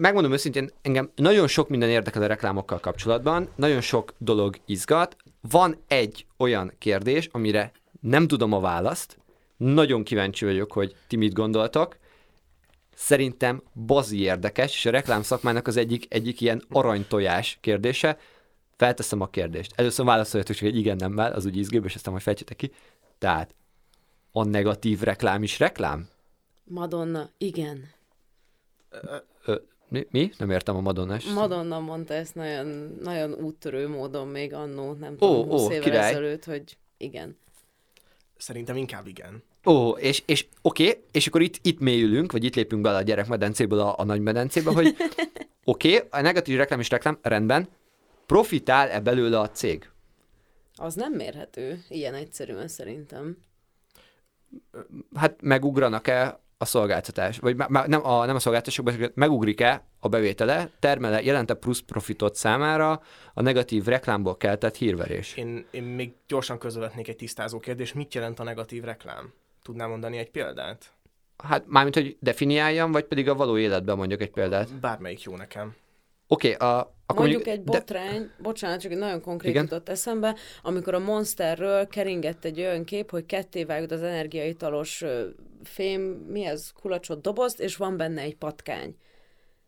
megmondom őszintén, engem nagyon sok minden érdekel a reklámokkal kapcsolatban, nagyon sok dolog izgat. Van egy olyan kérdés, amire nem tudom a választ, nagyon kíváncsi vagyok, hogy ti mit gondoltok. Szerintem bazi érdekes, és a reklám szakmának az egyik, egyik ilyen aranytojás kérdése. Felteszem a kérdést. Először válaszoljatok csak egy igen nem az úgy izgőbb, és aztán majd fejtjétek ki. Tehát a negatív reklám is reklám? Madonna, igen. Ö, mi? mi? Nem értem a Madonna Madonna mondta ezt nagyon, nagyon úttörő módon még annó, nem tudom, ó, 20 ó, évvel király. ezelőtt, hogy igen. Szerintem inkább igen. Ó, és, és oké, okay, és akkor itt, itt mélyülünk, vagy itt lépünk bele a gyerekmedencéből a, a nagy medencébe, hogy oké, okay, a negatív reklám és reklám, rendben, profitál-e belőle a cég? Az nem mérhető, ilyen egyszerűen szerintem. Hát megugranak-e a szolgáltatás, vagy nem a, nem a szolgáltatásokban, megugrik-e a bevétele, termele, jelente plusz profitot számára a negatív reklámból keltett hírverés? Én, én még gyorsan közölhetnék egy tisztázó kérdést. Mit jelent a negatív reklám? Tudnál mondani egy példát? Hát mármint, hogy definiáljam, vagy pedig a való életben mondjuk egy példát? Bármelyik jó nekem. Oké, okay, a, akkor mondjuk, mondjuk egy botrány, de... bocsánat, csak egy nagyon konkrét Igen? jutott eszembe, amikor a Monsterről keringett egy olyan kép, hogy ketté vágod az energiaitalos fém, mi ez, kulacsot dobozt, és van benne egy patkány.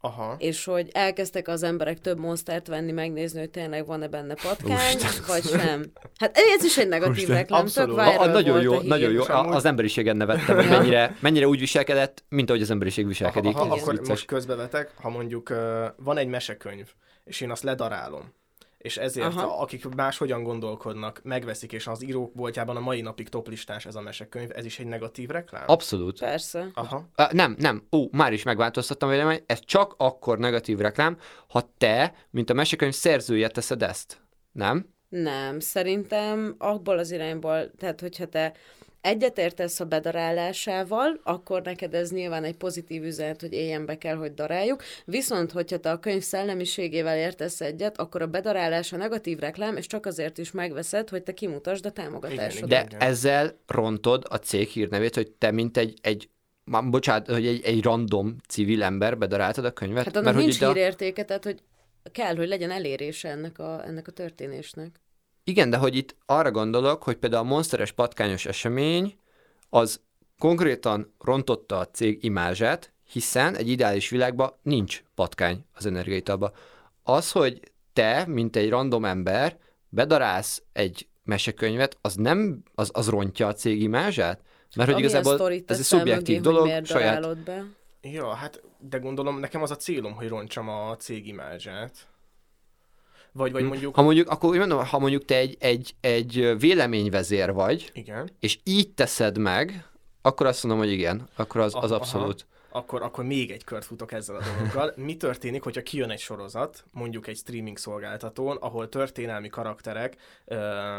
Aha. És hogy elkezdtek az emberek több monstert venni, megnézni, hogy tényleg van-e benne patkány, Usten. vagy sem. Hát ez is egy negatív reklám, tök a, a, Nagyon jó, a nagyon jó. A, az emberiségen nevettem, hogy mennyire, mennyire úgy viselkedett, mint ahogy az emberiség viselkedik. Ha, ha, ha, akkor most közbevetek, ha mondjuk uh, van egy mesekönyv, és én azt ledarálom, és ezért Aha. akik más hogyan gondolkodnak, megveszik, és az írókboltjában a mai napig toplistás ez a mesekönyv, ez is egy negatív reklám? Abszolút. Persze. Aha. Uh, nem, nem. Ó, már is megváltoztattam vélemény, ez csak akkor negatív reklám, ha te, mint a mesekönyv szerzője teszed ezt. Nem? Nem, szerintem abból az irányból, tehát hogyha te egyetértesz a bedarálásával, akkor neked ez nyilván egy pozitív üzenet, hogy éljen be kell, hogy daráljuk. Viszont, hogyha te a könyv szellemiségével értesz egyet, akkor a bedarálás a negatív reklám, és csak azért is megveszed, hogy te kimutasd a támogatásodat. De ezzel rontod a cég hírnevét, hogy te mint egy, egy bocsánat, hogy egy, egy random civil ember bedaráltad a könyvet. Hát annak mert, nincs hogy hírértéke, a... tehát hogy kell, hogy legyen elérése ennek a, ennek a történésnek. Igen, de hogy itt arra gondolok, hogy például a monsteres patkányos esemény az konkrétan rontotta a cég imázsát, hiszen egy ideális világban nincs patkány az energiaitalba. Az, hogy te, mint egy random ember, bedarálsz egy mesekönyvet, az nem, az, az rontja a cég imázsát? Mert hogy igazából ez egy szubjektív mögé, dolog, saját... Be? Ja, hát de gondolom, nekem az a célom, hogy rontsam a cég imázsát. Vagy, vagy hm. mondjuk... Ha mondjuk, akkor mondom, ha mondjuk te egy, egy, egy véleményvezér vagy, igen. és így teszed meg, akkor azt mondom, hogy igen, akkor az, az abszolút. Akkor, akkor még egy kört futok ezzel a dologgal. Mi történik, hogyha kijön egy sorozat, mondjuk egy streaming szolgáltatón, ahol történelmi karakterek, ö,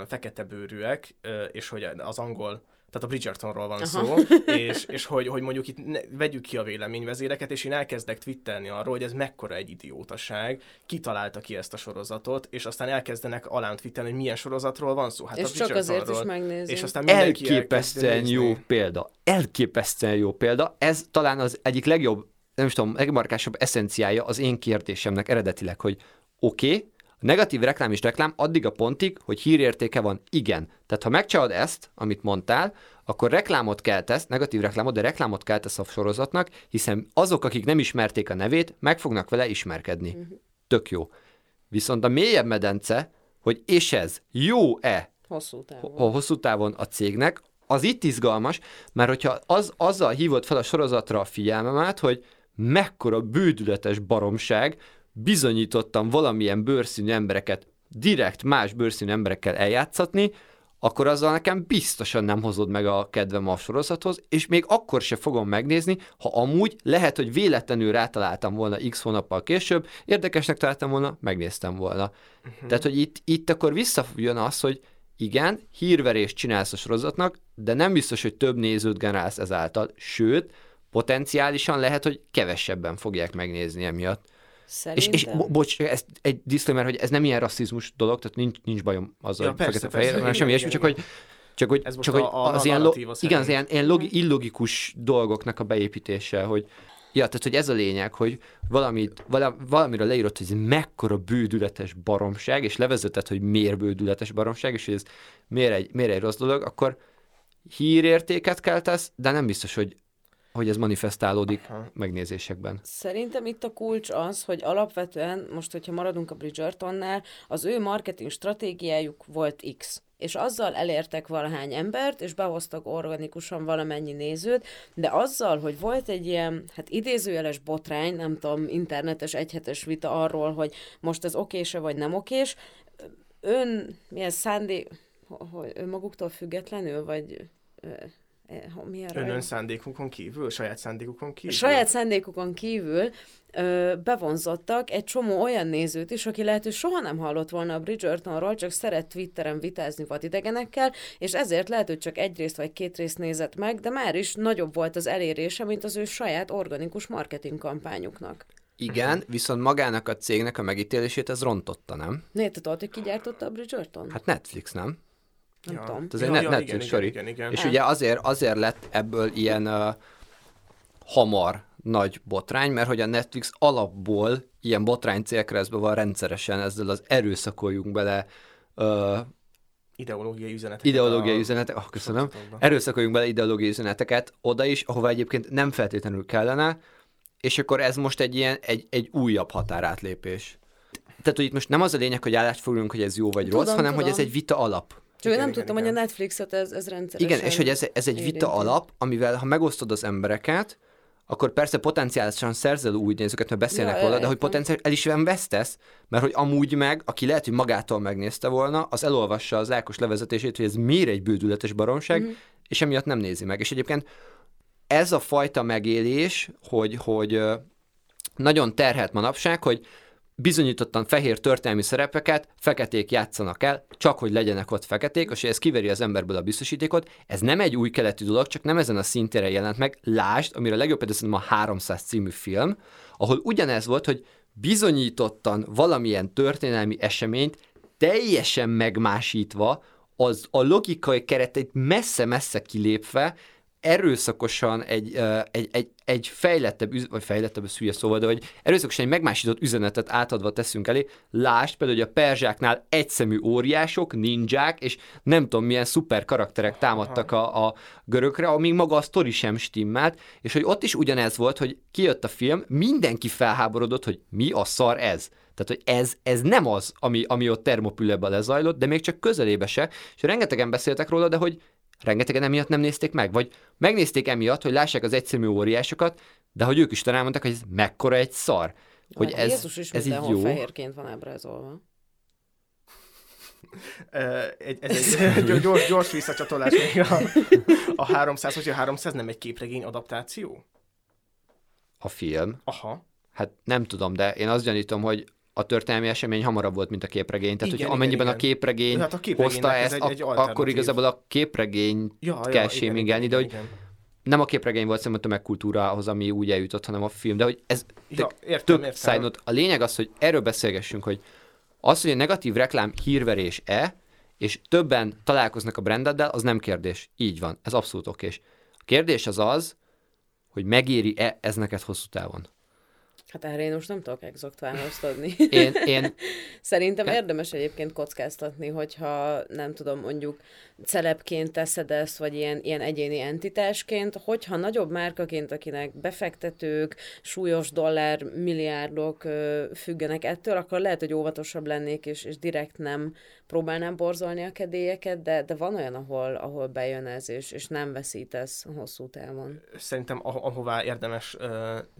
fekete bőrűek, ö, és hogy az angol tehát a Bridgertonról van Aha. szó, és, és hogy, hogy mondjuk itt ne, vegyük ki a véleményvezéreket, és én elkezdek twittelni arról, hogy ez mekkora egy idiótaság, kitalálta ki ezt a sorozatot, és aztán elkezdenek alán twittelni, hogy milyen sorozatról van szó. Hát és a csak azért is megnézni. És aztán Elképesztően jó példa. Elképesztően jó példa. Ez talán az egyik legjobb, nem is tudom, legmarkásabb eszenciája az én kérdésemnek eredetileg, hogy oké, okay, a negatív reklám is reklám addig a pontig, hogy hírértéke van. Igen. Tehát ha megcsalod ezt, amit mondtál, akkor reklámot keltesz, negatív reklámot, de reklámot keltesz a sorozatnak, hiszen azok, akik nem ismerték a nevét, meg fognak vele ismerkedni. Uh-huh. Tök jó. Viszont a mélyebb medence, hogy és ez jó-e hosszú távon. A hosszú távon a cégnek, az itt izgalmas, mert hogyha az, azzal hívod fel a sorozatra a figyelmemet, hogy mekkora bődületes baromság, bizonyítottam valamilyen bőrszínű embereket direkt más bőrszínű emberekkel eljátszatni, akkor azzal nekem biztosan nem hozod meg a kedvem a sorozathoz, és még akkor se fogom megnézni, ha amúgy lehet, hogy véletlenül rátaláltam volna x hónappal később, érdekesnek találtam volna, megnéztem volna. Uh-huh. Tehát, hogy itt, itt akkor visszajön az, hogy igen, hírverést csinálsz a sorozatnak, de nem biztos, hogy több nézőt generálsz ezáltal, sőt, potenciálisan lehet, hogy kevesebben fogják megnézni emiatt. Szerintem. És, és bo- bocs, ez egy disclaimer, hogy ez nem ilyen rasszizmus dolog, tehát nincs, nincs bajom azzal, ja, persze, fekete fehér, igen, semmi ilyesmi, csak hogy csak hogy, csak, hogy a, a az, ilyen, lo- igen, az ilyen, ilyen logi, illogikus dolgoknak a beépítése, hogy Ja, tehát, hogy ez a lényeg, hogy valamit, vala, valamiről leírott, hogy ez mekkora bődületes baromság, és levezetett, hogy miért bődületes baromság, és hogy ez miért egy, miért egy rossz dolog, akkor hírértéket keltesz, de nem biztos, hogy hogy ez manifestálódik Aha. megnézésekben. Szerintem itt a kulcs az, hogy alapvetően, most hogyha maradunk a Bridgertonnál, az ő marketing stratégiájuk volt X és azzal elértek valahány embert, és behoztak organikusan valamennyi nézőt, de azzal, hogy volt egy ilyen, hát idézőjeles botrány, nem tudom, internetes egyhetes vita arról, hogy most ez okése vagy nem okés, ön milyen szándék, hogy önmaguktól függetlenül, vagy milyen Önön szándékukon kívül, saját szándékukon kívül? Saját szándékukon kívül ö, bevonzottak egy csomó olyan nézőt is, aki lehet, hogy soha nem hallott volna a Bridgertonról, csak szeret Twitteren vitázni vadidegenekkel, és ezért lehet, hogy csak egy részt vagy két részt nézett meg, de már is nagyobb volt az elérése, mint az ő saját organikus marketing kampányuknak. Igen, viszont magának a cégnek a megítélését ez rontotta, nem? Né, tudod, hogy ki gyártotta a Bridgerton? Hát Netflix, nem? Nem ja. tudom. Ez ja, egy ja, Netflix igen. Igen, igen, igen. És ugye azért, azért lett ebből ilyen uh, hamar nagy botrány, mert hogy a Netflix alapból ilyen botrány célkeresztbe van rendszeresen ezzel az erőszakoljunk bele uh, ideológiai üzeneteket. Ideológiai üzenetek, ah, köszönöm. Erőszakoljunk bele ideológiai üzeneteket oda is, ahova egyébként nem feltétlenül kellene, és akkor ez most egy ilyen, egy, egy újabb határátlépés. Tehát, hogy itt most nem az a lényeg, hogy állást fogunk, hogy ez jó vagy tudom, rossz, hanem tudom. hogy ez egy vita alap. Csak igen, nem igen, tudtam, igen. hogy a Netflixet ez, ez rendszeresen Igen, és hogy ez, ez egy érinti. vita alap, amivel ha megosztod az embereket, akkor persze potenciálisan szerzel új nézőket, mert beszélnek ja, róla, de hogy potenciálisan el is van vesztesz, mert hogy amúgy meg, aki lehet, hogy magától megnézte volna, az elolvassa az Ákos levezetését, hogy ez miért egy bődületes baromság, mm-hmm. és emiatt nem nézi meg. És egyébként ez a fajta megélés, hogy, hogy nagyon terhelt manapság, hogy bizonyítottan fehér történelmi szerepeket feketék játszanak el, csak hogy legyenek ott feketék, és ez kiveri az emberből a biztosítékot. Ez nem egy új keletű dolog, csak nem ezen a szintére jelent meg. Lásd, amire a legjobb például a 300 című film, ahol ugyanez volt, hogy bizonyítottan valamilyen történelmi eseményt teljesen megmásítva, az a logikai kereteit messze-messze kilépve erőszakosan egy, egy, egy, egy fejlettebb, vagy fejlettebb, ez hülye szóval, de hogy erőszakosan egy megmásított üzenetet átadva teszünk elé. Lásd például, hogy a perzsáknál egyszemű óriások, ninják, és nem tudom milyen szuper karakterek támadtak a, a görökre, amíg maga a sztori sem stimmelt, és hogy ott is ugyanez volt, hogy kijött a film, mindenki felháborodott, hogy mi a szar ez. Tehát, hogy ez, ez nem az, ami, ami ott termopüleben lezajlott, de még csak közelébe se, és rengetegen beszéltek róla, de hogy rengetegen emiatt nem nézték meg, vagy megnézték emiatt, hogy lássák az egyszerű óriásokat, de hogy ők is talán mondták, hogy ez mekkora egy szar. Hogy hát ez, Jézus is ez így jó. fehérként van ábrázolva. egy, ez egy gyors, gyors visszacsatolás még a, a 300, hogy a 300 nem egy képregény adaptáció? A film? Aha. Hát nem tudom, de én azt gyanítom, hogy a történelmi esemény hamarabb volt, mint a képregény. Tehát, igen, hogy amennyiben igen, a képregény hát a hozta ezt, ez egy, egy akkor igazából a képregény ja, kell ja, sémingelni, de hogy igen. nem a képregény volt szerintem a tömegkultúrához, ami úgy eljutott, hanem a film, de hogy ez ja, értem, tök értem. Note. A lényeg az, hogy erről beszélgessünk, hogy az, hogy a negatív reklám hírverés-e, és többen találkoznak a brandeddel, az nem kérdés. Így van, ez abszolút okés. A kérdés az az, hogy megéri-e ez neked hosszú távon. Hát erre én most nem tudok exakt választ adni. Én, én... Szerintem érdemes egyébként kockáztatni, hogyha nem tudom, mondjuk celebként teszed ezt, vagy ilyen, ilyen egyéni entitásként, hogyha nagyobb márkaként, akinek befektetők, súlyos dollár, milliárdok függenek ettől, akkor lehet, hogy óvatosabb lennék, és, és direkt nem próbálnám borzolni a kedélyeket, de, de van olyan, ahol, ahol bejön ez, és, és nem veszítesz hosszú távon. Szerintem ahová érdemes uh,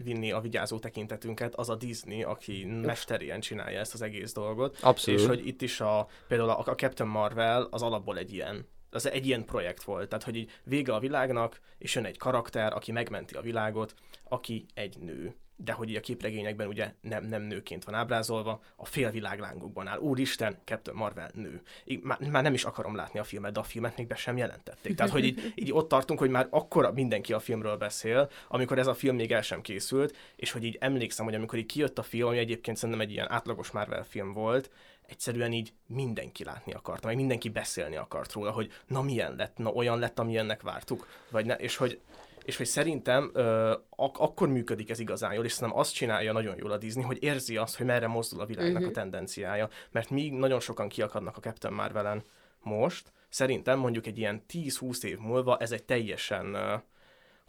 vinni a vigyázó tekintetünket, az a Disney, aki mesterien csinálja ezt az egész dolgot. Abszolút. És hogy itt is a, például a, a Captain Marvel az alapból egy ilyen az egy ilyen projekt volt, tehát hogy így vége a világnak, és jön egy karakter, aki megmenti a világot, aki egy nő de hogy így a képregényekben ugye nem, nem nőként van ábrázolva, a félvilág lángokban áll. Úristen, Captain Marvel nő. Így, már, már, nem is akarom látni a filmet, de a filmet még be sem jelentették. Tehát, hogy így, így ott tartunk, hogy már akkora mindenki a filmről beszél, amikor ez a film még el sem készült, és hogy így emlékszem, hogy amikor így kijött a film, ami egyébként szerintem egy ilyen átlagos Marvel film volt, egyszerűen így mindenki látni akarta, meg mindenki beszélni akart róla, hogy na milyen lett, na olyan lett, amilyennek vártuk, vagy ne, és hogy és hogy szerintem ö, ak- akkor működik ez igazán jól, és szerintem azt csinálja nagyon jól a Disney, hogy érzi azt, hogy merre mozdul a világnak uh-huh. a tendenciája, mert míg nagyon sokan kiakadnak a Captain Marvelen most, szerintem mondjuk egy ilyen 10-20 év múlva ez egy teljesen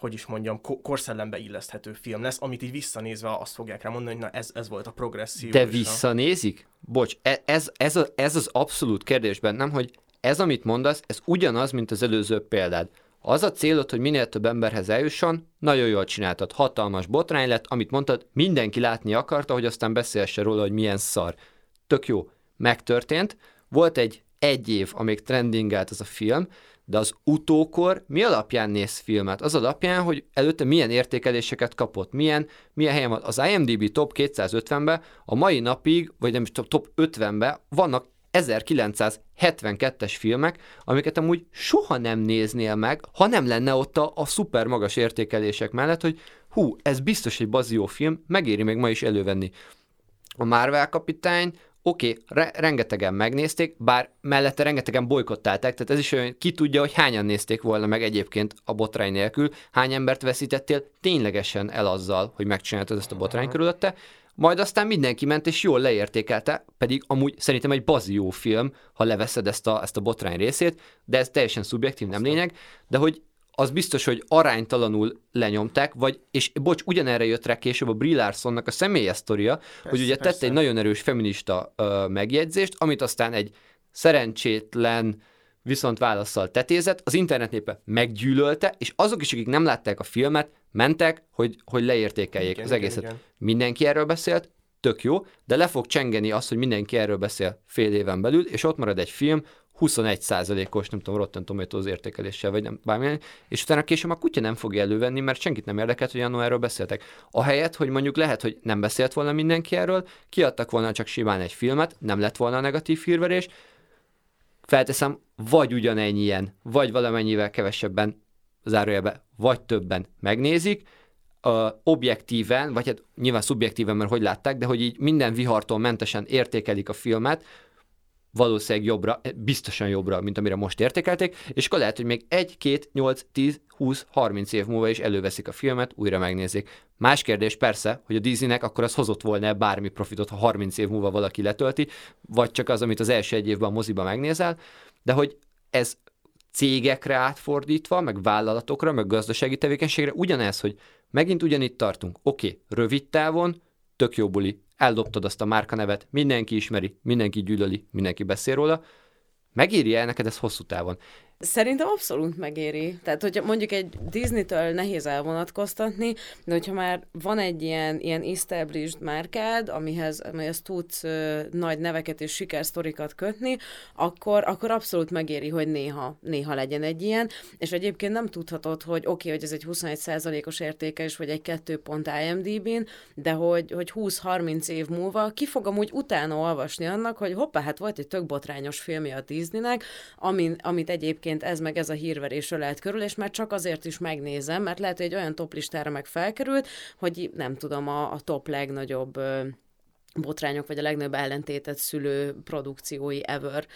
hogy is mondjam, korszellembe illeszthető film lesz, amit így visszanézve azt fogják rá mondani, hogy na ez, ez volt a progresszív. De visszanézik? Bocs, e, ez, ez, a, ez az abszolút kérdés bennem, hogy ez, amit mondasz, ez ugyanaz, mint az előző példád. Az a célod, hogy minél több emberhez eljusson, nagyon jól csináltad. Hatalmas botrány lett, amit mondtad, mindenki látni akarta, hogy aztán beszélse róla, hogy milyen szar. Tök jó. Megtörtént. Volt egy egy év, amíg trendingelt ez a film, de az utókor mi alapján néz filmet? Az alapján, hogy előtte milyen értékeléseket kapott, milyen, milyen helyen van. Az IMDb top 250-ben a mai napig, vagy nem is top 50-ben vannak 1972-es filmek, amiket amúgy soha nem néznél meg, ha nem lenne ott a, a szuper magas értékelések mellett, hogy hú, ez biztos egy bazió film, megéri még ma is elővenni. A Marvel kapitány oké, okay, re- rengetegen megnézték, bár mellette rengetegen bolykottálták, tehát ez is olyan, ki tudja, hogy hányan nézték volna meg egyébként a botrány nélkül, hány embert veszítettél ténylegesen el azzal, hogy megcsináltad ezt a botrány körülötte, majd aztán mindenki ment és jól leértékelte, pedig amúgy szerintem egy bazió film, ha leveszed ezt a, ezt a botrány részét, de ez teljesen szubjektív, nem lényeg, de hogy az biztos, hogy aránytalanul lenyomták, vagy, és bocs, ugyanerre jött rá később a Brie Larsonnak a személyes sztoria, persze, hogy ugye persze. tette egy nagyon erős feminista ö, megjegyzést, amit aztán egy szerencsétlen viszont válaszsal tetézett, az internetnépe meggyűlölte, és azok is, akik nem látták a filmet, mentek, hogy, hogy leértékeljék igen, az egészet. Igen, igen. Mindenki erről beszélt, tök jó, de le fog csengeni azt, hogy mindenki erről beszél fél éven belül, és ott marad egy film, 21%-os, nem tudom, Rotten Tomatoes értékeléssel, vagy nem, bármilyen, és utána később a kutya nem fogja elővenni, mert senkit nem érdekelt, hogy annó erről beszéltek. Ahelyett, hogy mondjuk lehet, hogy nem beszélt volna mindenki erről, kiadtak volna csak simán egy filmet, nem lett volna a negatív hírverés, felteszem, vagy ugyanennyien, vagy valamennyivel kevesebben, zárójelbe, vagy többen megnézik, uh, objektíven, vagy hát nyilván szubjektíven, mert hogy látták, de hogy így minden vihartól mentesen értékelik a filmet, valószínűleg jobbra, biztosan jobbra, mint amire most értékelték, és akkor lehet, hogy még 1, 2, 8, 10, 20, 30 év múlva is előveszik a filmet, újra megnézik. Más kérdés persze, hogy a Disneynek akkor az hozott volna bármi profitot, ha 30 év múlva valaki letölti, vagy csak az, amit az első egy évben a moziba megnézel, de hogy ez cégekre átfordítva, meg vállalatokra, meg gazdasági tevékenységre ugyanez, hogy megint ugyanitt tartunk. Oké, okay, rövid távon, tök jó buli, eldobtad azt a márkanevet, mindenki ismeri, mindenki gyűlöli, mindenki beszél róla, megéri el neked ez hosszú távon? Szerintem abszolút megéri. Tehát, hogyha mondjuk egy Disney-től nehéz elvonatkoztatni, de hogyha már van egy ilyen, ilyen established márkád, amihez, amihez tudsz ö, nagy neveket és sikersztorikat kötni, akkor, akkor abszolút megéri, hogy néha, néha legyen egy ilyen, és egyébként nem tudhatod, hogy oké, okay, hogy ez egy 21%-os értékes, vagy egy 2 pont IMDb-n, de hogy, hogy 20-30 év múlva ki fog amúgy utána olvasni annak, hogy hoppá, hát volt egy tök botrányos filmje a Disneynek, amin, amit egyébként egyébként ez meg ez a hírverésről lehet körül, és már csak azért is megnézem, mert lehet, hogy egy olyan top listára meg felkerült, hogy nem tudom, a, a top legnagyobb botrányok, vagy a legnagyobb ellentétet szülő produkciói ever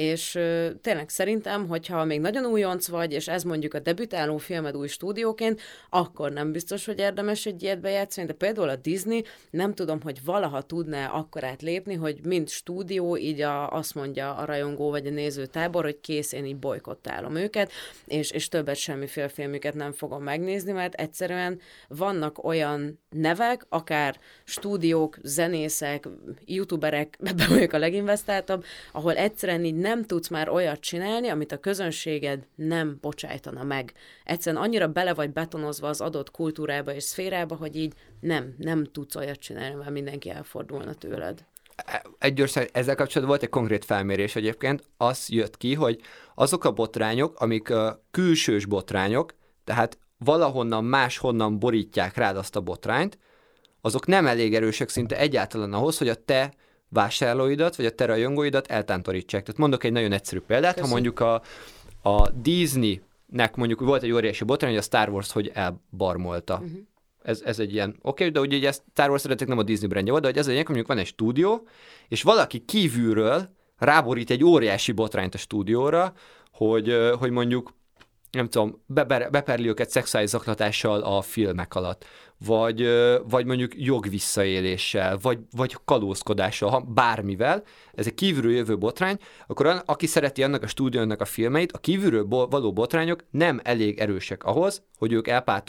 és tényleg szerintem, hogyha még nagyon újonc vagy, és ez mondjuk a debütáló filmed új stúdióként, akkor nem biztos, hogy érdemes egy ilyet bejátszani, de például a Disney nem tudom, hogy valaha tudná akkorát lépni, hogy mint stúdió így a, azt mondja a rajongó vagy a néző tábor, hogy kész, én így bolykottálom őket, és, és többet semmiféle filmüket nem fogom megnézni, mert egyszerűen vannak olyan nevek, akár stúdiók, zenészek, youtuberek, ebben vagyok a leginvestáltabb, ahol egyszerűen így nem tudsz már olyat csinálni, amit a közönséged nem bocsájtana meg. Egyszerűen annyira bele vagy betonozva az adott kultúrába és szférába, hogy így nem, nem tudsz olyat csinálni, mert mindenki elfordulna tőled. Egy gyorsan, ezzel kapcsolatban volt egy konkrét felmérés egyébként, az jött ki, hogy azok a botrányok, amik külsős botrányok, tehát valahonnan máshonnan borítják rád azt a botrányt, azok nem elég erősek szinte egyáltalán ahhoz, hogy a te vásárlóidat, vagy a te rajongóidat eltántorítsák. Tehát mondok egy nagyon egyszerű példát, Köszön. ha mondjuk a, a Disney-nek mondjuk volt egy óriási botrány, hogy a Star Wars hogy elbarmolta. Uh-huh. Ez, ez egy ilyen, oké, okay, de ugye ezt Star Wars szeretek nem a Disney brandje volt, de hogy ez egy ilyen, mondjuk van egy stúdió, és valaki kívülről ráborít egy óriási botrányt a stúdióra, hogy, hogy mondjuk nem tudom, beper, beperli őket szexuális zaklatással a filmek alatt, vagy, vagy mondjuk jogvisszaéléssel, vagy, vagy kalózkodással, ha bármivel, ez egy kívülről jövő botrány, akkor aki szereti annak a stúdiónak a filmeit, a kívülről való botrányok nem elég erősek ahhoz, hogy ők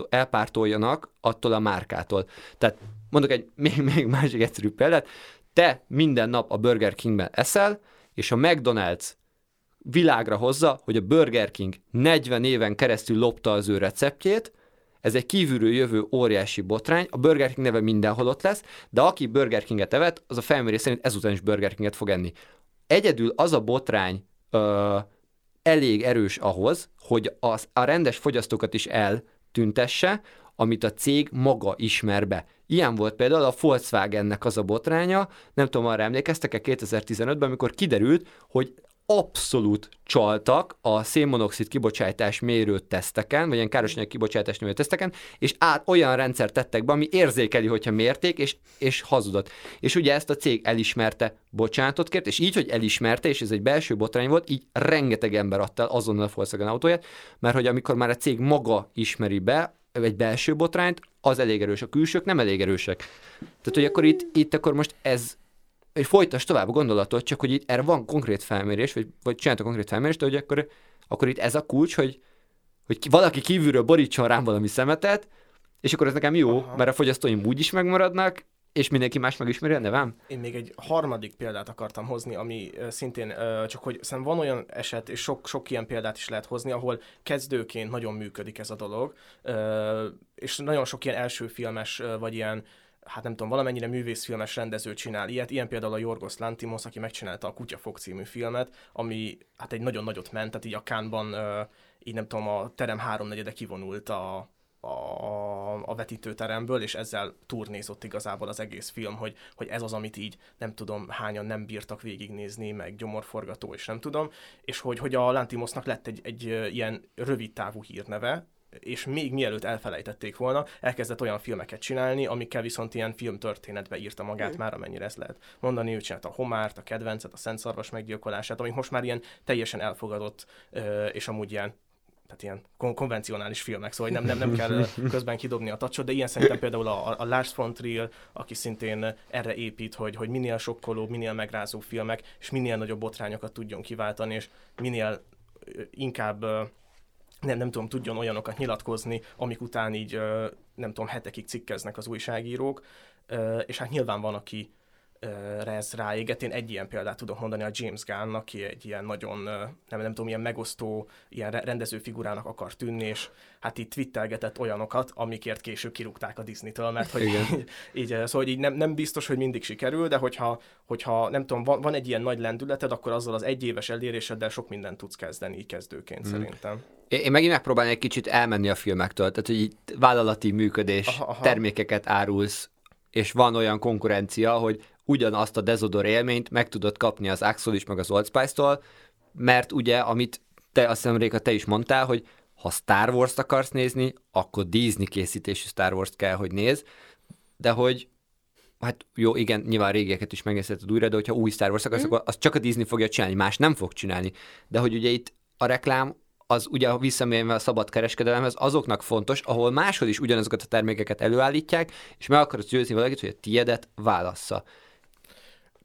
elpártoljanak attól a márkától. Tehát mondok egy még, még másik egyszerű példát, te minden nap a Burger Kingben eszel, és a McDonald's világra hozza, hogy a Burger King 40 éven keresztül lopta az ő receptjét, ez egy kívülről jövő óriási botrány, a Burger King neve mindenhol ott lesz, de aki Burger Kinget evett, az a felmérés szerint ezután is Burger Kinget fog enni. Egyedül az a botrány ö, elég erős ahhoz, hogy az, a rendes fogyasztókat is eltüntesse, amit a cég maga ismer be. Ilyen volt például a Volkswagennek az a botránya, nem tudom, arra emlékeztek-e 2015-ben, amikor kiderült, hogy abszolút csaltak a szénmonoxid kibocsátás mérő teszteken, vagy ilyen károsanyag kibocsátás mérő teszteken, és át olyan rendszer tettek be, ami érzékeli, hogyha mérték, és, és hazudott. És ugye ezt a cég elismerte, bocsánatot kért, és így, hogy elismerte, és ez egy belső botrány volt, így rengeteg ember adta el azonnal a Volkswagen autóját, mert hogy amikor már a cég maga ismeri be, egy belső botrányt, az elég erős, a külsők nem elég erősek. Tehát, hogy akkor itt, itt akkor most ez és folytas tovább a gondolatot, csak hogy itt erre van konkrét felmérés, vagy, vagy csináltak konkrét felmérést, de hogy akkor, akkor itt ez a kulcs, hogy, hogy ki, valaki kívülről borítson rám valami szemetet, és akkor ez nekem jó, Aha. mert a fogyasztóim úgy is megmaradnak, és mindenki más megismeri a nevem? Én még egy harmadik példát akartam hozni, ami szintén csak, hogy szerintem van olyan eset, és sok, sok ilyen példát is lehet hozni, ahol kezdőként nagyon működik ez a dolog, és nagyon sok ilyen első filmes, vagy ilyen hát nem tudom, valamennyire művészfilmes rendező csinál ilyet, ilyen például a Jorgos Lantimos, aki megcsinálta a Kutyafog című filmet, ami hát egy nagyon nagyot ment, tehát így a Kánban, így nem tudom, a terem háromnegyede kivonult a, a, a vetítőteremből, és ezzel turnézott igazából az egész film, hogy, hogy ez az, amit így nem tudom hányan nem bírtak végignézni, meg gyomorforgató, és nem tudom, és hogy, hogy a Lantimosnak lett egy, egy ilyen rövid távú hírneve, és még mielőtt elfelejtették volna, elkezdett olyan filmeket csinálni, amikkel viszont ilyen filmtörténetbe írta magát mm. már, amennyire ezt lehet mondani. Ő csinált a Homárt, a Kedvencet, a Szent Szarvas meggyilkolását, amik most már ilyen teljesen elfogadott, és amúgy ilyen tehát ilyen kon- konvencionális filmek, szóval nem, nem, nem kell közben kidobni a tacsot, de ilyen szerintem például a, a Lars von Trier, aki szintén erre épít, hogy, hogy minél sokkolóbb, minél megrázó filmek, és minél nagyobb botrányokat tudjon kiváltani, és minél inkább nem, nem tudom, tudjon olyanokat nyilatkozni, amik után így, nem tudom, hetekig cikkeznek az újságírók, és hát nyilván van, aki ez ráéget. Én egy ilyen példát tudok mondani a James Gunn, aki egy ilyen nagyon, nem, nem tudom, ilyen megosztó, ilyen rendező figurának akar tűnni, és hát itt twittelgetett olyanokat, amikért később kirúgták a Disney-től, mert hogy így, így, szóval így nem, nem biztos, hogy mindig sikerül, de hogyha, hogyha nem tudom, van, van egy ilyen nagy lendületed, akkor azzal az egyéves eléréseddel sok mindent tudsz kezdeni így kezdőként hmm. szerintem. Én megint megpróbálnék kicsit elmenni a filmektől, tehát hogy így vállalati működés, aha, aha. termékeket árulsz, és van olyan konkurencia, hogy ugyanazt a Dezodor élményt meg tudod kapni az Axel is, meg az Old Spice-tól, mert ugye, amit te, azt hiszem, Réka, te is mondtál, hogy ha Star Wars-t akarsz nézni, akkor Disney készítésű Star Wars-t kell, hogy néz, de hogy hát jó, igen, nyilván régieket is megnézheted újra, de hogyha új Star Wars akarsz, mm. akkor azt csak a Disney fogja csinálni, más nem fog csinálni. De hogy ugye itt a reklám az ugye visszamérve a szabad kereskedelemhez azoknak fontos, ahol máshol is ugyanazokat a termékeket előállítják, és meg akarod győzni valakit, hogy a tiedet válassza.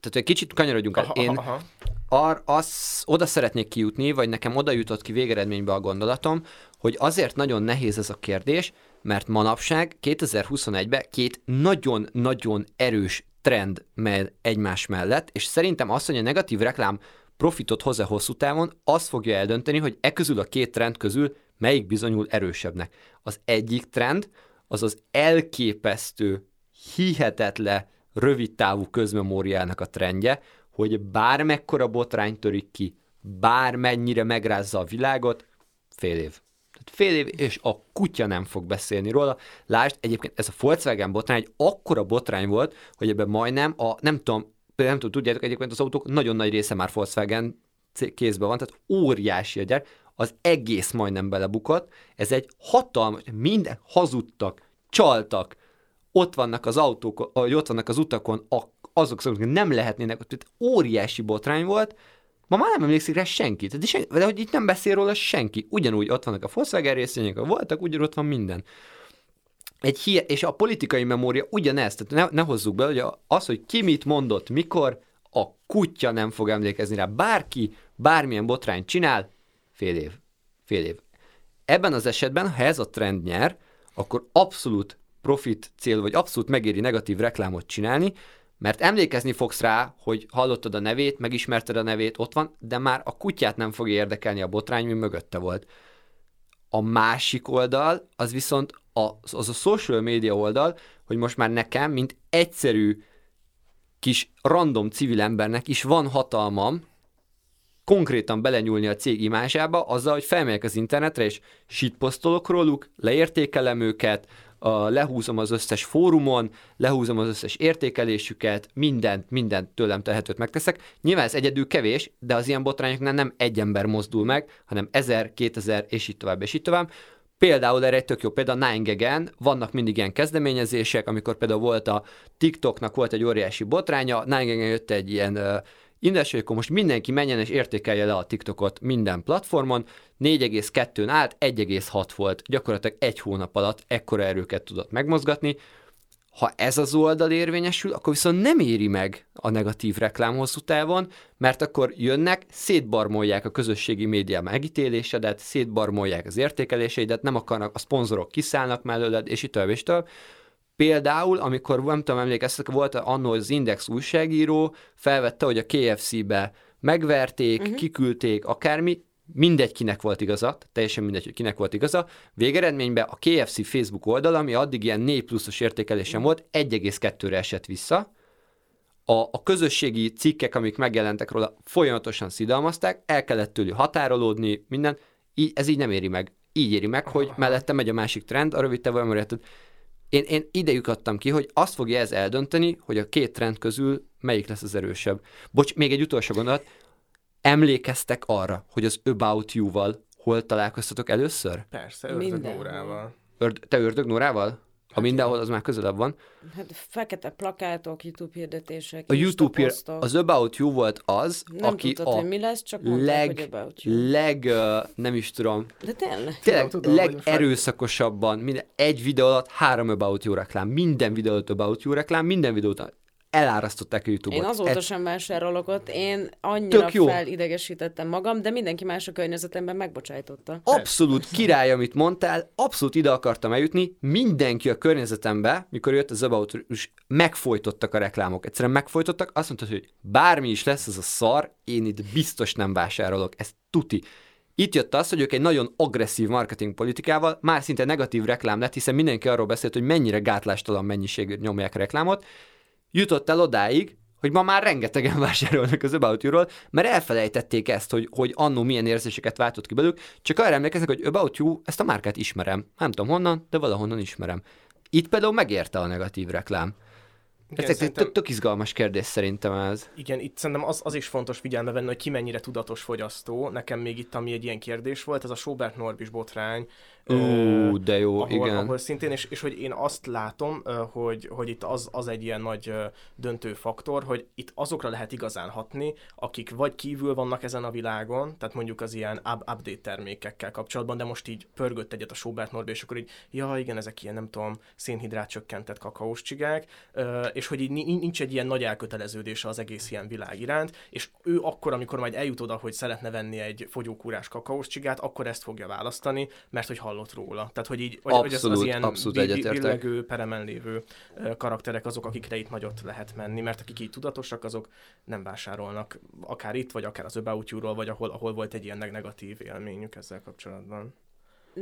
Tehát egy kicsit kanyarodjunk el. Én aha. Ar, az, oda szeretnék kijutni, vagy nekem oda jutott ki végeredménybe a gondolatom, hogy azért nagyon nehéz ez a kérdés, mert manapság 2021-ben két nagyon-nagyon erős trend megy egymás mellett, és szerintem azt, hogy a negatív reklám profitot hoz-e hosszú távon, azt fogja eldönteni, hogy e közül a két trend közül melyik bizonyul erősebbnek. Az egyik trend az az elképesztő, hihetetlen, rövid távú közmemóriának a trendje, hogy bármekkora botrány törik ki, bármennyire megrázza a világot, fél év. Tehát fél év, és a kutya nem fog beszélni róla. Lásd, egyébként ez a Volkswagen botrány egy akkora botrány volt, hogy ebben majdnem a, nem tudom, nem tudom, tudjátok, egyébként az autók nagyon nagy része már Volkswagen kézben van, tehát óriási a gyár, az egész majdnem belebukott, ez egy hatalmas, minden hazudtak, csaltak, ott vannak az autók, ott vannak az utakon, azok, azok nem lehetnének, tehát óriási botrány volt, Ma már nem emlékszik rá senki. De, sen, de hogy itt nem beszél róla senki. Ugyanúgy ott vannak a Volkswagen részvények, voltak, ott van minden. Egy hie, és a politikai memória ugyanez, tehát ne, ne hozzuk be, hogy az, hogy ki mit mondott, mikor, a kutya nem fog emlékezni rá. Bárki, bármilyen botrányt csinál, fél év. Fél év. Ebben az esetben, ha ez a trend nyer, akkor abszolút profit cél, vagy abszolút megéri negatív reklámot csinálni, mert emlékezni fogsz rá, hogy hallottad a nevét, megismerted a nevét, ott van, de már a kutyát nem fog érdekelni a botrány, mi mögötte volt. A másik oldal, az viszont az, az a social media oldal, hogy most már nekem, mint egyszerű kis random civil embernek is van hatalmam konkrétan belenyúlni a cég imásába, azzal, hogy felmegyek az internetre, és shitposztolok róluk, leértékelem őket, a, lehúzom az összes fórumon, lehúzom az összes értékelésüket, mindent, mindent tőlem tehetőt megteszek. Nyilván ez egyedül kevés, de az ilyen botrányoknál nem egy ember mozdul meg, hanem ezer, kétezer, és így tovább, és így tovább. Például erre egy tök jó példa, Nine vannak mindig ilyen kezdeményezések, amikor például volt a TikToknak volt egy óriási botránya, Nine jött egy ilyen Indes, hogy akkor most mindenki menjen és értékelje le a TikTokot minden platformon, 4,2-n állt, 1,6 volt, gyakorlatilag egy hónap alatt ekkora erőket tudott megmozgatni. Ha ez az oldal érvényesül, akkor viszont nem éri meg a negatív reklám hosszú távon, mert akkor jönnek, szétbarmolják a közösségi média megítélésedet, szétbarmolják az értékeléseidet, nem akarnak, a szponzorok kiszállnak mellőled, és itt tovább, és tovább. Például, amikor nem tudom, emlékeztek, volt annó az Index újságíró, felvette, hogy a KFC-be megverték, uh-huh. kiküldték, akármi, mindegy, kinek volt igaza, teljesen mindegy, hogy kinek volt igaza. Végeredményben a KFC Facebook oldal, ami addig ilyen 4 pluszos értékelésem volt, 1,2-re esett vissza. A, a közösségi cikkek, amik megjelentek róla, folyamatosan szidalmazták, el kellett tőlük határolódni, minden. Így, ez így nem éri meg. Így éri meg, hogy mellette megy a másik trend, a rövid távol én, én idejük adtam ki, hogy azt fogja ez eldönteni, hogy a két trend közül melyik lesz az erősebb. Bocs, még egy utolsó gondolat. Emlékeztek arra, hogy az About You-val hol találkoztatok először? Persze, Ördög Nórával. Örd, te Ördög Nórával? Ha mindenhol, az már közelebb van. Hát fekete plakátok, YouTube hirdetések, A YouTube hír, az About You volt az, nem aki tudtad, a hogy mi lesz, csak mondták, leg, hogy About You. leg, uh, nem is tudom. De tényleg? Tényleg, tudom, legerőszakosabban, minden, egy videó alatt három About You reklám, minden videó alatt About You reklám, minden videó alatt elárasztották a YouTube-ot. Én azóta Ez... sem vásárolok ott, én annyira felidegesítettem magam, de mindenki más a környezetemben megbocsájtotta. Abszolút király, amit mondtál, abszolút ide akartam eljutni, mindenki a környezetembe, mikor jött az About és megfojtottak a reklámok. Egyszerűen megfojtottak, azt mondtad, hogy bármi is lesz ez a szar, én itt biztos nem vásárolok, ez tuti. Itt jött az, hogy ők egy nagyon agresszív marketing politikával már szinte negatív reklám lett, hiszen mindenki arról beszélt, hogy mennyire gátlástalan mennyiségű nyomják reklámot, jutott el odáig, hogy ma már rengetegen vásárolnak az About You-ról, mert elfelejtették ezt, hogy, hogy annó milyen érzéseket váltott ki belőlük, csak arra emlékeznek, hogy About You, ezt a márkát ismerem. Nem tudom honnan, de valahonnan ismerem. Itt például megérte a negatív reklám. Igen, ez szerintem... tök izgalmas kérdés szerintem ez. Igen, itt szerintem az, az is fontos figyelme venni, hogy ki mennyire tudatos fogyasztó. Nekem még itt, ami egy ilyen kérdés volt, ez a Sobert Norbis botrány, Ú, de jó, ahol, igen. Ahol szintén, és, és hogy én azt látom, hogy, hogy itt az, az egy ilyen nagy döntő faktor, hogy itt azokra lehet igazán hatni, akik vagy kívül vannak ezen a világon, tehát mondjuk az ilyen update termékekkel kapcsolatban, de most így pörgött egyet a Schubert Norbi, és akkor így, ja igen, ezek ilyen, nem tudom, szénhidrát csökkentett kakaós csigák, és hogy így nincs egy ilyen nagy elköteleződése az egész ilyen világ iránt, és ő akkor, amikor majd eljut oda, hogy szeretne venni egy fogyókúrás kakaós csigát, akkor ezt fogja választani, mert hogy hall hallott róla. Tehát, hogy így, abszolút, hogy az, az ilyen abszolút billegő, peremen lévő karakterek azok, akikre itt nagyot lehet menni, mert akik így tudatosak, azok nem vásárolnak akár itt, vagy akár az About You-ról, vagy ahol, ahol volt egy ilyen negatív élményük ezzel kapcsolatban.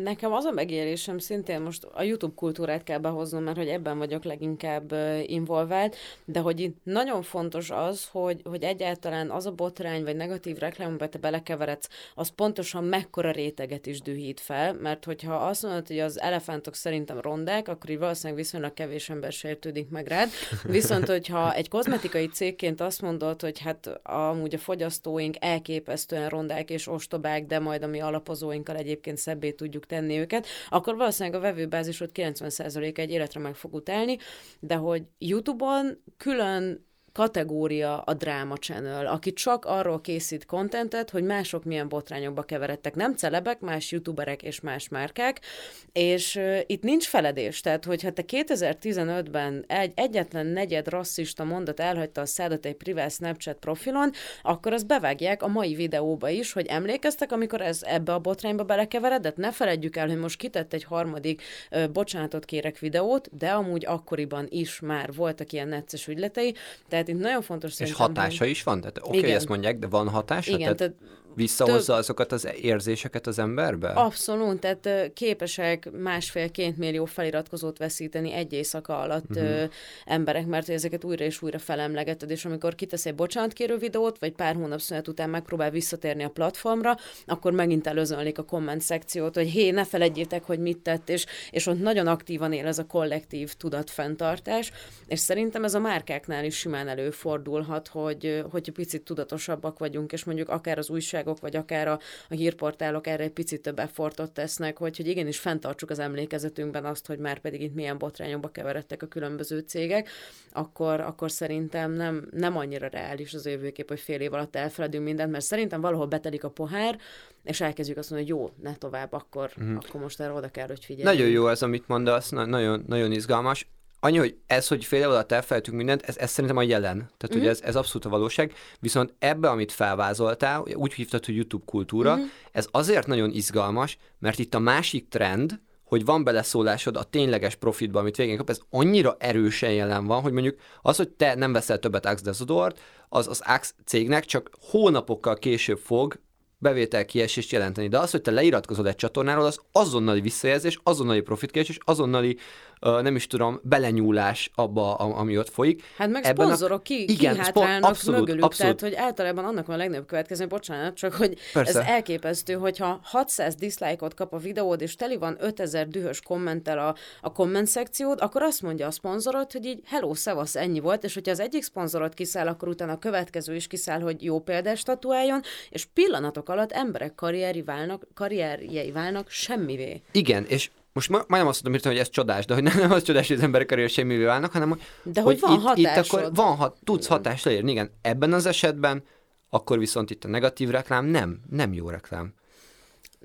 Nekem az a megélésem szintén most a YouTube kultúrát kell behoznom, mert hogy ebben vagyok leginkább involvált, de hogy itt nagyon fontos az, hogy, hogy egyáltalán az a botrány vagy negatív reklámba te belekeveredsz, az pontosan mekkora réteget is dühít fel, mert hogyha azt mondod, hogy az elefántok szerintem rondák, akkor így valószínűleg viszonylag kevés ember sértődik meg rád. Viszont, hogyha egy kozmetikai cégként azt mondod, hogy hát amúgy a fogyasztóink elképesztően rondák és ostobák, de majd a mi alapozóinkkal egyébként szebbé tudjuk tudjuk tenni őket, akkor valószínűleg a vevőbázisod 90% egy életre meg fog utálni, de hogy YouTube-on külön kategória a Drama Channel, aki csak arról készít kontentet, hogy mások milyen botrányokba keveredtek. Nem celebek, más youtuberek és más márkák, és uh, itt nincs feledés. Tehát, hogyha te 2015-ben egy egyetlen negyed rasszista mondat elhagyta a szádat egy privát Snapchat profilon, akkor azt bevágják a mai videóba is, hogy emlékeztek, amikor ez ebbe a botrányba belekeveredett? Ne feledjük el, hogy most kitett egy harmadik uh, bocsánatot kérek videót, de amúgy akkoriban is már voltak ilyen necces ügyletei, tehát itt nagyon fontos És hatása hogy... is van? Tehát oké, okay, ezt mondják, de van hatása? Igen, tehát, tehát visszahozza több... azokat az érzéseket az emberbe? Abszolút, tehát képesek másfél-két millió feliratkozót veszíteni egy éjszaka alatt uh-huh. ö, emberek, mert ezeket újra és újra felemlegeted, és amikor kitesz egy bocsánatkérő videót, vagy pár hónap szünet után megpróbál visszatérni a platformra, akkor megint előzönlik a komment szekciót, hogy hé, ne felejtjétek, hogy mit tett, és, és ott nagyon aktívan él ez a kollektív tudatfenntartás, és szerintem ez a márkáknál is simán előfordulhat, hogy, hogy picit tudatosabbak vagyunk, és mondjuk akár az újság újságok, vagy akár a, a hírportálok erre egy picit több effortot tesznek, hogy, hogy igenis fenntartsuk az emlékezetünkben azt, hogy már pedig itt milyen botrányokba keveredtek a különböző cégek, akkor, akkor szerintem nem, nem annyira reális az jövőkép, hogy fél év alatt elfeledünk mindent, mert szerintem valahol betelik a pohár, és elkezdjük azt mondani, hogy jó, ne tovább, akkor, mm. akkor most erre oda kell, hogy figyeljünk. Nagyon jó ez, amit mondasz, na- nagyon, nagyon izgalmas annyi, hogy ez, hogy fél év alatt elfelejtünk mindent, ez, ez szerintem a jelen. Tehát mm-hmm. ugye ez, ez abszolút a valóság. Viszont ebbe, amit felvázoltál, úgy hívtad, hogy YouTube kultúra, mm-hmm. ez azért nagyon izgalmas, mert itt a másik trend, hogy van beleszólásod a tényleges profitba, amit végén kap, ez annyira erősen jelen van, hogy mondjuk az, hogy te nem veszel többet Axe Desodort, az az Axe cégnek csak hónapokkal később fog bevétel kiesést jelenteni. De az, hogy te leiratkozod egy csatornáról, az azonnali visszajelzés, azonnali profitkiesés, azonnali nem is tudom, belenyúlás abba, ami ott folyik. Hát meg Ebben szponzorok ki, igen, kihátrálnak abszolút, mögülük, abszolút. tehát hogy általában annak van a legnagyobb következő, bocsánat, csak hogy Persze. ez elképesztő, hogyha 600 dislike-ot kap a videód, és teli van 5000 dühös kommentel a, a komment szekciód, akkor azt mondja a szponzorod, hogy így hello, szevasz, ennyi volt, és hogyha az egyik szponzorod kiszáll, akkor utána a következő is kiszáll, hogy jó példás statuáljon, és pillanatok alatt emberek karrieri válnak, karrierjei válnak semmivé. Igen, és most ma, majdnem azt mondom, hogy ez csodás, de hogy nem, nem az csodás, hogy az emberek karrier semmivé válnak, hanem de hogy, hogy van itt, itt akkor van, ha, tudsz hatást leírni. Igen, ebben az esetben akkor viszont itt a negatív reklám nem, nem jó reklám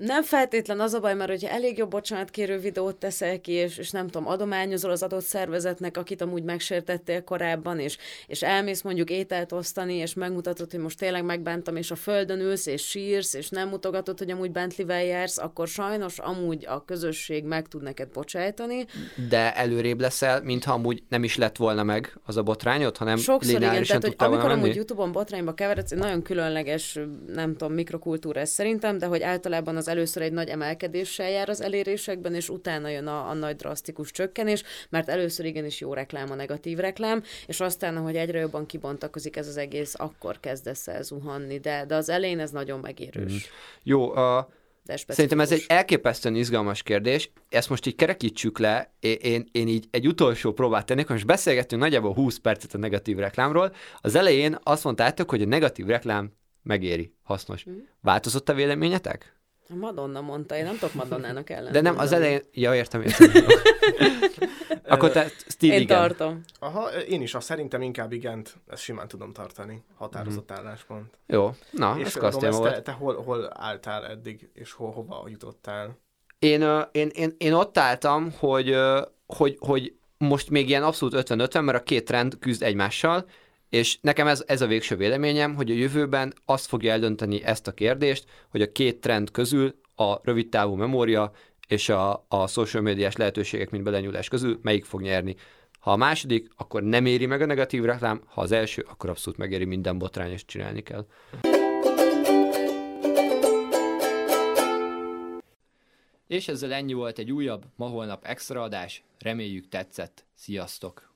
nem feltétlen az a baj, mert hogyha elég jobb bocsánatkérő videót teszel ki, és, és nem tudom, adományozol az adott szervezetnek, akit amúgy megsértettél korábban, és, és elmész mondjuk ételt osztani, és megmutatod, hogy most tényleg megbántam, és a földön ülsz, és sírsz, és nem mutogatod, hogy amúgy Bentley-vel jársz, akkor sajnos amúgy a közösség meg tud neked bocsájtani. De előrébb leszel, mintha amúgy nem is lett volna meg az a botrányot, hanem Sokszor igen, tehát hogy amikor amúgy YouTube-on botrányba keveredsz, nagyon különleges, nem tudom, mikrokultúra ez szerintem, de hogy általában az először egy nagy emelkedéssel jár az elérésekben, és utána jön a, a nagy drasztikus csökkenés, mert először igenis jó reklám a negatív reklám, és aztán, ahogy egyre jobban kibontakozik ez az egész, akkor kezdesz el zuhanni, de, de az elején ez nagyon megérős. Mm. Jó, a Szerintem ez egy elképesztően izgalmas kérdés. Ezt most így kerekítsük le, én, én, én így egy utolsó próbát tennék, most beszélgettünk nagyjából 20 percet a negatív reklámról. Az elején azt mondtátok, hogy a negatív reklám megéri, hasznos. Mm. Változott a véleményetek? Madonna mondta, én nem tudok Madonnának ellen. De nem, az elején, ja értem, értem. Akkor te stíl Én igen. tartom. Aha, én is, azt szerintem inkább igent, ezt simán tudom tartani. Határozott mm. álláspont. Jó, na, és ez kasztja volt. Te, te hol, hol álltál eddig, és hol, hova jutottál? Én, én, én, én ott álltam, hogy, hogy, hogy most még ilyen abszolút 50-50, mert a két trend küzd egymással, és nekem ez, ez a végső véleményem, hogy a jövőben azt fogja eldönteni ezt a kérdést, hogy a két trend közül a rövid távú memória és a, a social médiás lehetőségek, mint belenyúlás közül melyik fog nyerni. Ha a második, akkor nem éri meg a negatív reklám, ha az első, akkor abszolút megéri minden botrány, és csinálni kell. És ezzel ennyi volt egy újabb, ma holnap extra adás. Reméljük tetszett. Sziasztok!